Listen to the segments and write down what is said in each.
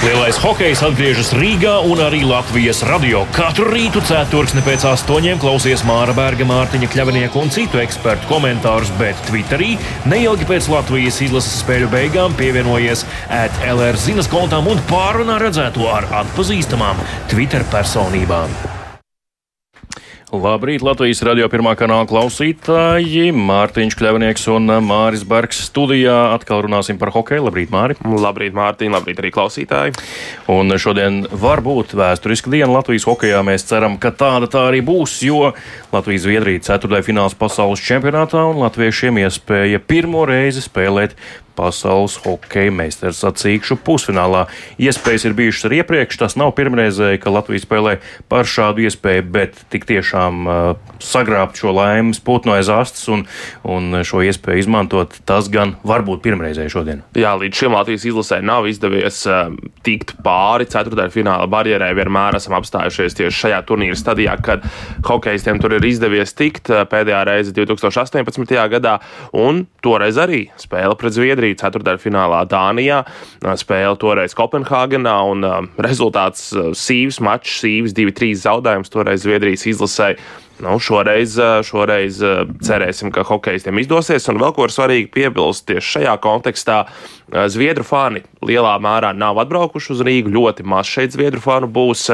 Lielais hokejs atgriežas Rīgā un arī Latvijas radio. Katru rītu ceturksni pēc astoņiem klausies Māra Berga, Mārtiņa Kļavinieka un citu ekspertu komentārus, bet Twitterī neilgi pēc Latvijas izlases spēļu beigām pievienojies ētlr zinas kontām un pārunā redzēto ar atpazīstamām Twitter personībām. Labrīt, Latvijas radio pirmā kanāla klausītāji. Mārtiņš Kļavnieks un Māris Bergs studijā. Atkal runāsim par hokeju. Labrīt, Māri. Labrīt, Mārtiņ, labrīt arī klausītāji. Un šodien var būt vēsturiska diena Latvijas hokejā. Mēs ceram, ka tāda tā arī būs, jo Latvijas-Zviedrija ceturtajā fināls pasaules čempionātā un latviešiem iespēja pirmo reizi spēlēt pasaules hokeja meistars sacīkšu pusfinālā. Iespējas ir bijušas arī iepriekš, tas nav pirmreizēji, ka Latvija spēlē par šādu iespēju, bet tik tiešām uh, sagrābt šo laimes putnu aiz astes un, un šo iespēju izmantot, tas gan var būt pirmreizēji šodien. Jā, līdz šim Latvijas izlasē nav izdevies uh, tikt pāri ceturtajai fināla barjerai. Vienmēr esam apstājušies tieši šajā turnīra stadijā, kad hokeistiem tur ir izdevies tikt uh, pēdējā reize 2018. gadā, un toreiz arī spēle pret Zviedriju arī ceturdaļfinālā Dānijā. Spēle toreiz Kopenhāgenā un rezultāts sīvs mačs, sīvs 2-3 zaudējums toreiz Zviedrijas izlasēji. Nu, šoreiz, šoreiz cerēsim, ka hokeistiem izdosies. Un vēl ko ir svarīgi piebilst tieši šajā kontekstā, Zviedru fani lielā mērā nav atbraukuši uz Rīgu. Ļoti maz šeit Zviedru fanu būs.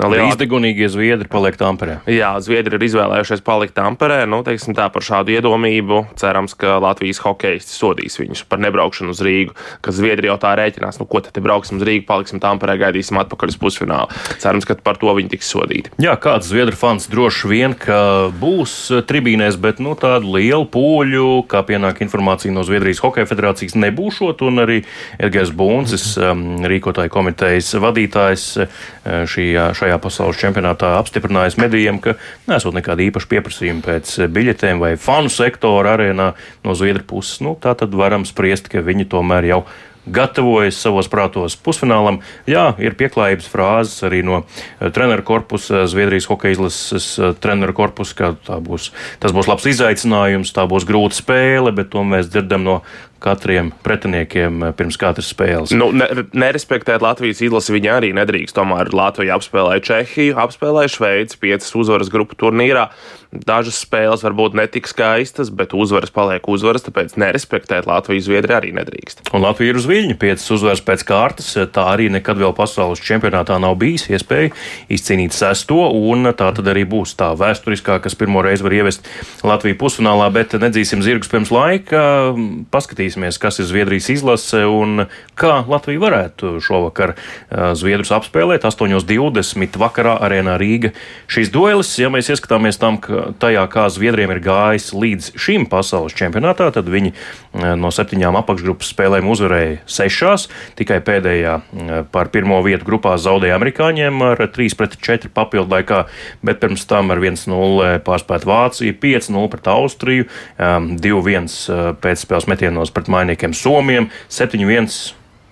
Lielā... Izdegunīgie Zviedri paliek Tamperē. Jā, Zviedri ir izvēlējušies palikt Tamperē. Nu, teiksim tā par šādu iedomību. Cerams, ka Latvijas hokeisti sodīs viņus par nebraukšanu uz Rīgu. Ka Zviedri jau tā rēķinās, nu ko tad brauksim uz Rīgu, paliksim Tamperē, gaidīsim atpakaļ uz pusfinālu. Cerams, ka par to viņi tiks sodīti. Jā, kāds Zviedru fans droši vien, ka būs tribīnēs, bet nu, tādu lielu pūļu, kā pienāk informācija no Zviedrijas Hokeja federācijas, nebūšot. Un arī Edgars Buncis, um, rīkotāja komitejas vadītājs, uh, šī, šajā pasaules čempionātā apstiprinājis medijiem, ka nesot nekāda īpaša pieprasījuma pēc biļetēm vai fanu sektora arēnā no Zviedru puses. Nu, tā tad varam spriest, ka viņi tomēr jau gatavojas savos prātos pusfinālam. Jā, ir pieklājības frāzes arī no eh, treneru korpusa, Zviedrijas hokeja izlases treneru korpusa, ka būs, tas būs labs izaicinājums, tā būs grūta spēle, bet to mēs dzirdam no katriem pretiniekiem eh, pirms katras spēles. Nu, ne, nerespektēt Latvijas izlasi viņi arī nedrīkst. Tomēr Latvija apspēlēja Čehiju, apspēlēja Šveici, piecas uzvaras grupu turnīrā. Dažas spēles varbūt netik skaistas, bet uzvaras paliek uzvaras, tāpēc nerespektēt Latvijas Zviedri arī nedrīkst. Un Latvija ir uz viļņa, piecas uzvaras pēc kārtas. Tā arī nekad vēl pasaules čempionātā nav bijis iespēja izcīnīt sesto, un tā tad arī būs tā vēsturiskā, kas pirmo reizi var ievest Latviju pusfinālā, bet nedzīsim zirgus pirms laika. Paskatīsim paskatīsimies, kas ir Zviedrijas izlase un kā Latvija varētu šovakar Zviedrus apspēlēt. 8.20. vakarā arēnā Rīga. Šīs duelis, ja mēs ieskatāmies tam, ka tajā, kā Zviedriem ir gājis līdz šim pasaules čempionātā, tad viņi no septiņām apakšgrupas spēlēm uzvarēja sešās. Tikai pēdējā par pirmo vietu grupā zaudēja amerikāņiem ar 3-4 papildu laikā, bet pirms tam ar 1-0 pārspēta Vācija, 5-0 pret Austriju, 2-1 pēcspēles metienos pret mainiekiem Somiem, 7-1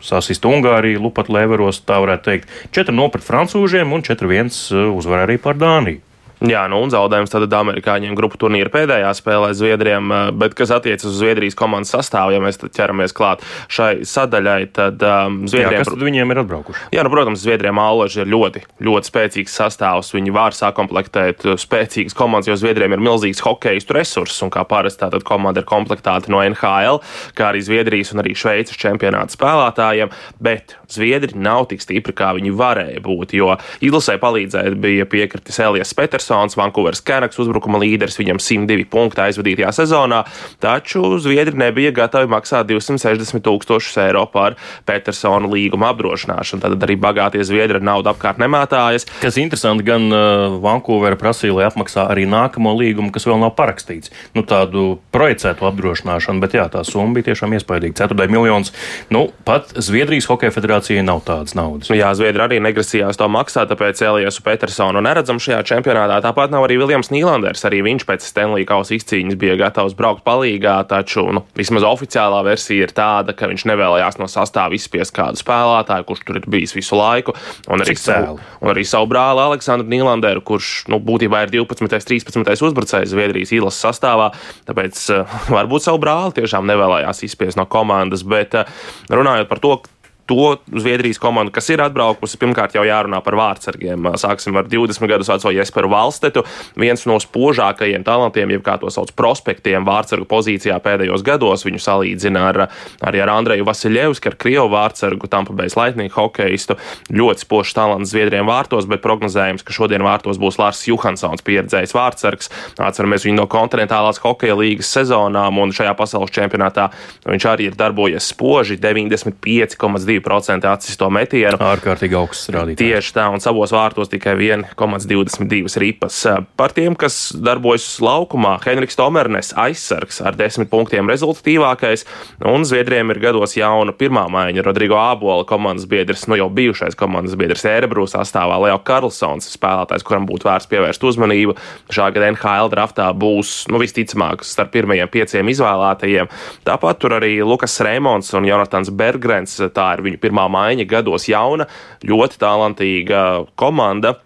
sasist Ungāriju, lupat Leveros, tā varētu teikt, 4-0 pret francūžiem un 4-1 uh, uzvar arī par Dāniju. Jā, nu un zaudējums tad amerikāņiem grupu turnīra pēdējā spēlē Zviedriem, eh, bet kas attiecas uz Zviedrijas komandas sastāvu, ja mēs ķeramies klāt šai sadaļai, tad um, Zviedriem. Jā, kas tad viņiem ir atbraukuši? Jā, nu, protams, Zviedriem Allaži ir ļoti, ļoti spēcīgs sastāvs. Viņi var sakomplektēt uh, spēcīgas komandas, jo Zviedriem ir milzīgs hokejistu resurss, un kā parasti tātad komanda ir komplektēta no NHL, kā arī Zviedrijas un arī Šveices čempionāta spēlētājiem, bet Zviedri nav tik stipri, kā viņi varēja būt, jo izlasē palīdzēt bija piekritis Elijas Petersons Andersons, Vankūveras Canucks uzbrukuma līderis, viņam 102 punkti aizvadītajā sezonā, taču Zviedri nebija gatavi maksāt 260 tūkstošus eiro par Petersona līguma apdrošināšanu. Tad arī bagātie Zviedri ar naudu apkārt nemētājas. Kas interesanti, gan uh, Vankūvera prasīja, lai apmaksā arī nākamo līgumu, kas vēl nav parakstīts. Nu, tādu projicētu apdrošināšanu, bet jā, tā summa bija tiešām iespaidīga. Ceturtais miljons. Nu, pat Zviedrijas Hokeja federācijai nav tādas naudas. Jā, Zviedri arī negrasījās to maksāt, tāpēc Eliesu Petersonu neredzam šajā čempionātā. Tāpat nav arī Viljams Nīlanders. Arī viņš pēc Stanley Kausa izcīņas bija gatavs braukt palīgā, taču nu, vismaz oficiālā versija ir tāda, ka viņš nevēlējās no sastāvā izspiest kādu spēlētāju, kurš tur ir bijis visu laiku. Un arī, savu, un arī savu brāli Aleksandru Nīlanderu, kurš nu, būtībā ir 12. un 13. uzbrucējs Zviedrijas īlas sastāvā. Tāpēc uh, varbūt savu brāli tiešām nevēlējās izspiest no komandas. Bet uh, runājot par to, to Zviedrijas komandu, kas ir atbraukusi. Pirmkārt, jau jārunā par vārdsargiem. Sāksim ar 20 gadus veco Jesperu Valstetu. Viens no spožākajiem talantiem, jeb kā to sauc, prospektiem vārdsargu pozīcijā pēdējos gados. Viņu salīdzina ar, arī ar Andreju Vasiljevski, ar Krievu vārdsargu, Tampa Bay Lightning hokeistu. Ļoti spožs talants Zviedriem vārtos, bet prognozējams, ka šodien vārtos būs Lārs Johansons, pieredzējis vārdsargs. Atceramies viņu no kontinentālās hokeja līgas sezonām, un šajā pasaules čempionātā viņš arī ir darbojies spoži 95,2 2% atsisto metienu. Ārkārtīgi augsts rādītājs. Tieši tā, un savos vārtos tikai 1,22 ripas. Par tiem, kas darbojas laukumā, Henriks Tomernes aizsargs ar 10 punktiem rezultatīvākais, un Zviedriem ir gados jauna pirmā maiņa Rodrigo Ābola komandas biedrs, nu jau bijušais komandas biedrs Erebrū sastāvā Leo Karlsons, spēlētājs, kuram būtu vērts pievērst uzmanību. Šā gada NHL draftā būs nu, visticamāk starp pirmajiem pieciem izvēlētajiem. Tāpat tur arī Lukas Reimons un Jonatans Bergrens. Tā ir viņu pirmā maiņa gados jauna, ļoti talantīga komanda.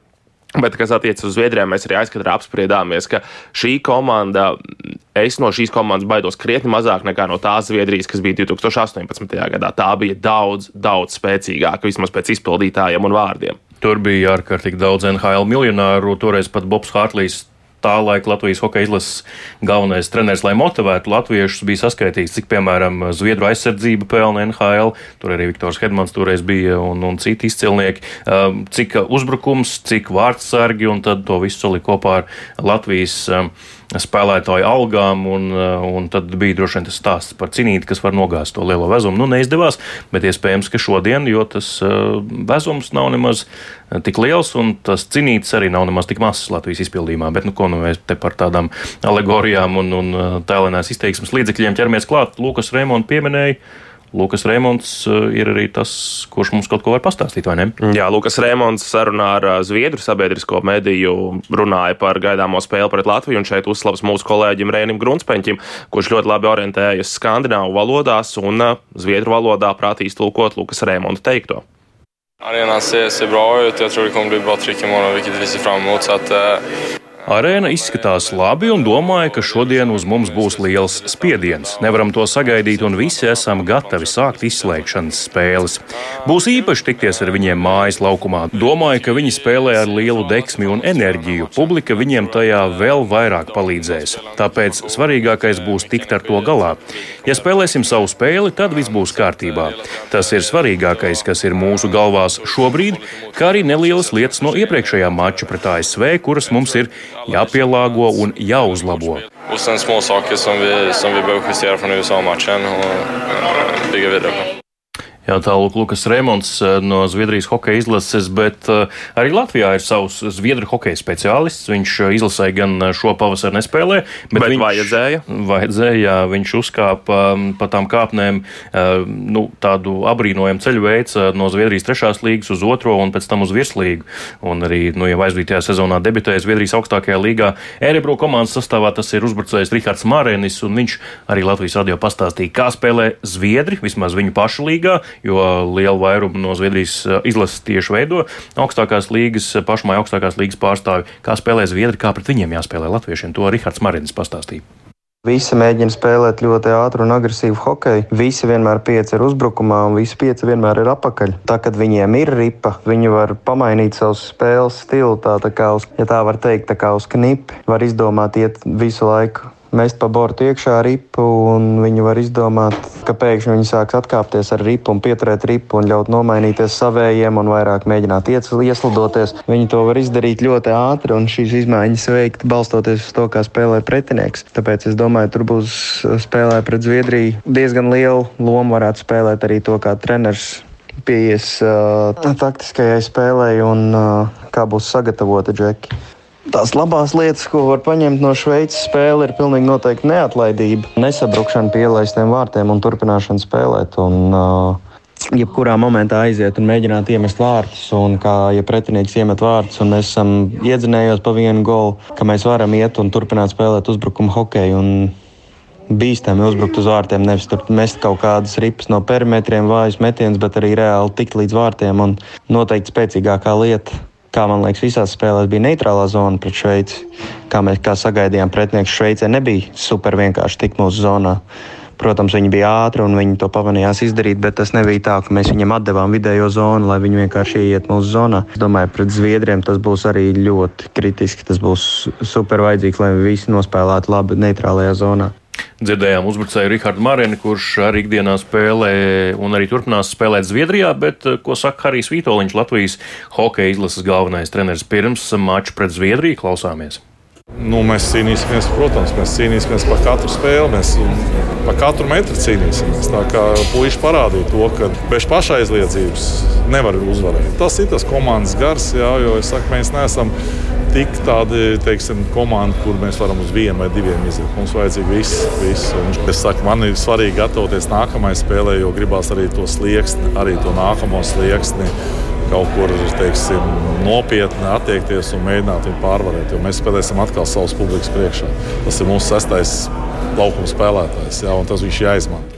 Bet, kas attiecas uz Zviedrijām, mēs arī aizkadrā apspriedāmies, ka šī komanda, es no šīs komandas baidos krietni mazāk nekā no tās Zviedrijas, kas bija 2018. gadā. Tā bija daudz, daudz spēcīgāka, vismaz pēc izpildītājiem un vārdiem. Tur bija ārkārtīgi daudz NHL miljonāru, toreiz pat Bobs Hārtlīs tā laika Latvijas hokeja izlases galvenais treneris, lai motivētu latviešus, bija saskaitīts, cik, piemēram, Zviedru aizsardzība pelna NHL, tur arī Viktors Hedmans toreiz bija un, un citi izcilnieki, um, cik uzbrukums, cik vārdsargi, un tad to visu salika kopā ar Latvijas um, spēlētāju algām, un, uh, un tad bija droši vien tas stāsts par cinīti, kas var nogāzt to lielo vezumu. Nu, neizdevās, bet iespējams, ka šodien, jo tas uh, vezums nav nemaz uh, tik liels, un tas cinītis arī nav nemaz tik mazs Latvijas izpildījumā. Bet, nu, ko nu mēs te par tādām alegorijām un, un tēlēnās izteiksmes līdzekļiem ķeramies klāt, Lukas Rēmons pieminēja. Lukas Rēmons eh, ir arī tas, kurš mums kaut ko var pastāstīt, vai ne? Jā, Lukas Rēmons sarunā ar eh, Zviedru sabiedrisko mediju runāja par gaidāmo spēli pret Latviju, un šeit uzslavas mūsu kolēģim Rēnim Grunspeņķim, kurš ļoti labi orientējas skandināvu valodās un eh, Zviedru valodā prātīs tulkot Lukas Rēmonta teikto. Arenan ser, ser bra ut. Jag tror det kommer bli bra tryck imorgon, vilket vi ser fram emot. Så att, eh, Arēna izskatās labi un domāju, ka šodien uz mums būs liels spiediens. Nevaram to sagaidīt, un visi esam gatavi sākt izslēgšanas spēles. Būs īpaši tikties ar viņiem mājas laukumā. Domāju, ka viņi spēlē ar lielu deksmi un enerģiju. Publika viņiem tajā vēl vairāk palīdzēs. Tāpēc svarīgākais būs tikt ar to galā. Ja spēlēsim savu spēli, tad viss būs kārtībā. Tas ir svarīgākais, kas ir mūsu galvās šobrīd, kā arī nelielas lietas no iepriekšējā mača pret ASV, kuras mums ir jāpielāgo un jāuzlabo. Och sen små saker som vi, som vi behöver justera från Jā, tālāk Lukas Remonds eh, no Zviedrijas hokeja izlases, bet eh, arī Latvijā ir savs zviedru hokeja speciālists. Viņš eh, izlasē gan šo pavasaru nespēlē, bet, bet viņš vajadzēja. Vajadzēja, jā, viņš uzkāpa mm, pa tām kāpnēm nu, tādu abrīnojumu ceļu veids no Zviedrijas trešās līgas uz otro un pēc tam uz virslīgu. Un arī nu, jau aizvītajā sezonā debitēja Zviedrijas augstākajā līgā. Erebro komandas sastāvā tas ir uzbrucējs Rihards Mārēnis, un viņš arī Latvijas radio pastāstīja, kā spēlē Zviedri, vismaz viņu pašu līgā jo lielu vairumu no Zviedrijas eh, izlases tieši veido augstākās līgas, eh, pašmai augstākās līgas pārstāvi. Kā spēlē Zviedri, kā pret viņiem jāspēlē latviešiem, to Rihards Marinis pastāstīja. Visi mēģina spēlēt ļoti ātru un agresīvu hokeju. Visi vienmēr pieci ir uzbrukumā, un visi pieci vienmēr ir apakaļ. Tā, kad viņiem ir ripa, viņi var pamainīt savu spēles stilu. Tā, tā kā uz, ja tā var teikt, tā kā uz knipi, var izdomāt iet visu laiku mest pa bortu iekšā ripu, un viņi var izdomāt, ka pēkšņi viņi sāks atkāpties ar ripu un pieturēt ripu un ļaut nomainīties savējiem un vairāk mēģināt ieslidoties. Viņi to var izdarīt ļoti ātri un šīs izmaiņas veikt balstoties uz to, kā spēlē pretinieks. Tāpēc es domāju, tur būs spēlē pret Zviedriju diezgan liela loma varētu spēlēt arī to, kā treneris pieies uh, taktiskajai spēlei un uh, kā būs sagatavota džeki. Tās labās lietas, ko var paņemt no Šveices spēle, ir pilnīgi noteikti neatlaidība, nesabrukšana pie ielaistiem vārtiem un turpināšana spēlēt. Un, uh, jebkurā momentā aiziet un mēģināt iemest vārdus. Un kā ja pretinieks iemet vārdus, un mēs esam iedzinējos pa vienu golu, ka mēs varam iet un turpināt spēlēt uzbrukuma hokeju. Bīstami uzbrukt uz vārtiem, nevis tur mest kaut kādas ripas no perimetriem, vājas metienus, bet arī reāli tikt līdz vārtiem. Un noteikti spēcīgākā lieta kā man liekas, visās spēlēs bija neitrālā zona pret Šveici. Kā mēs kā sagaidījām, pretinieks Šveicē nebija super vienkārši tikt mūsu zonā. Protams, viņi bija ātri un viņi to pamanījās izdarīt, bet tas nebija tā, ka mēs viņiem atdevām vidējo zonu, lai viņi vienkārši ieiet mūsu zonā. Es domāju, pret Zviedriem tas būs arī ļoti kritiski. Tas būs super vajadzīgs, lai visi nospēlētu labi neitrālajā zonā. Dzirdējām uzbrucēju Rihardu Marinu, kurš arī ikdienā spēlē un arī turpinās spēlēt Zviedrijā, bet eh, ko saka Harijs Vitoļņš, Latvijas hokeja izlases galvenais treneris pirms mača pret Zviedriju? Klausāmies! Nu, mēs cīnīsimies, protams, mēs cīnīsimies par katru spēli, mēs par katru metru cīnīsimies. Tā kā puiši parādīja to, ka bez pašaizliedzības nevar uzvarēt. Tas ir tas komandas gars, jā, jo saku, mēs neesam tik tāda teiksim, komanda, kur mēs varam uz vienu vai diviem iziet. Mums vajadzīgi viss. viss. Un, es saku, man ir svarīgi gatavoties nākamajai spēlē, jo gribās arī to slieksni, arī to nākamo slieksni kaut kur teiksim, nopietni attiekties un mēģināt viņu pārvarēt. Mēs spēlēsim atkal savas publikas priekšā. Tas ir mūsu sestais laukuma spēlētājs, jā, un tas viņš jāizmanto.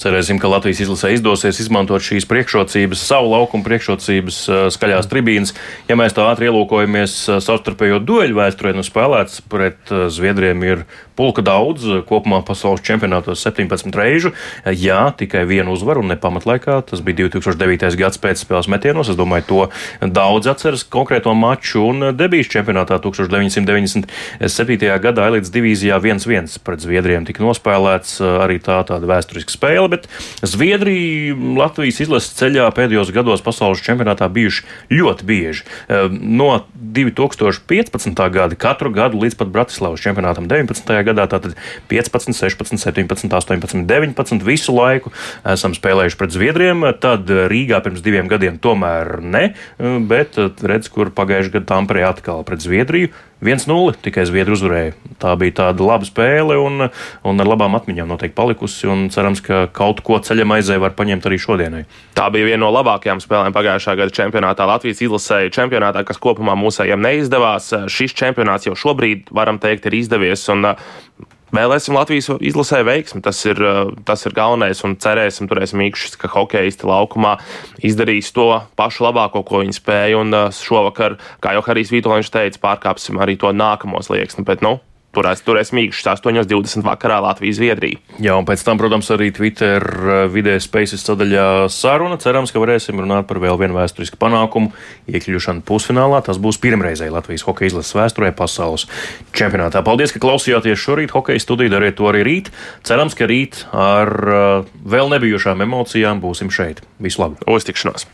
Cerēsim, ka Latvijas izlasē izdosies izmantot šīs priekšrocības, savu laukumu priekšrocības, skaļās tribīnes. Ja mēs tā ātri ielūkojamies savstarpējo dueļu vēsturē, nu spēlēts pret Zviedriem ir pulka daudz, kopumā pasaules čempionātos 17 reižu. Jā, tikai vienu uzvaru un ne pamatlaikā. Tas bija 2009. gads pēc spēles metienos. Es domāju, to daudz atceras konkrēto maču un debijas čempionātā 1997. gadā Elītes divīzijā 1-1 pret Zviedriem tika nospēlēts arī tā tāda vēsturiska spēle, bet Zviedrija Latvijas izlases ceļā pēdējos gados pasaules čempionātā bijuši ļoti bieži. No 2015. gada katru gadu līdz pat Bratislavas čempionātam 19. gadā. Tātad 15, 16, 17, 18, 19 visu laiku esam spēlējuši pret Zviedriem. Tad Rīgā pirms diviem gadiem tomēr ne, bet redz, kur pagājušajā gadā Tamperē atkal pret Zviedriju. 1-0 tikai Zviedri uzvarēja. Tā bija tāda laba spēle un, un ar labām atmiņām noteikti palikusi. Cerams, ka kaut ko ceļam aizē var paņemt arī šodienai. Tā bija viena no labākajām spēlēm pagājušā gada čempionātā. Latvijas izlasēja čempionātā, kas kopumā mūsējiem neizdevās. Šis čempionāts jau šobrīd, varam teikt, ir izdevies. Un, Vēlēsim Latvijas izlasē veiksmi. Tas ir, tas ir galvenais. Un cerēsim, turēsim īkšķis, ka hokeisti laukumā izdarīs to pašu labāko, ko viņi spēja. Un šovakar, kā jau Harijs Vitoļņš teica, pārkāpsim arī to nākamo slieksni. Bet, nu, turēs, turēs mīkšķis 8.20 vakarā Latvijas-Zviedrija. Jā, un pēc tam, protams, arī Twitter eh, vidē Spaces sadaļā saruna. Cerams, ka varēsim runāt par vēl vienu vēsturisku panākumu, iekļūšanu pusfinālā. Tas būs pirmreizēji Latvijas hokeja izlases vēsturē pasaules čempionātā. Paldies, ka klausījāties šorīt hokeja studiju, dariet to arī rīt. Cerams, ka rīt ar uh, vēl nebijušām emocijām būsim šeit. Visu labu! Uztikšanos!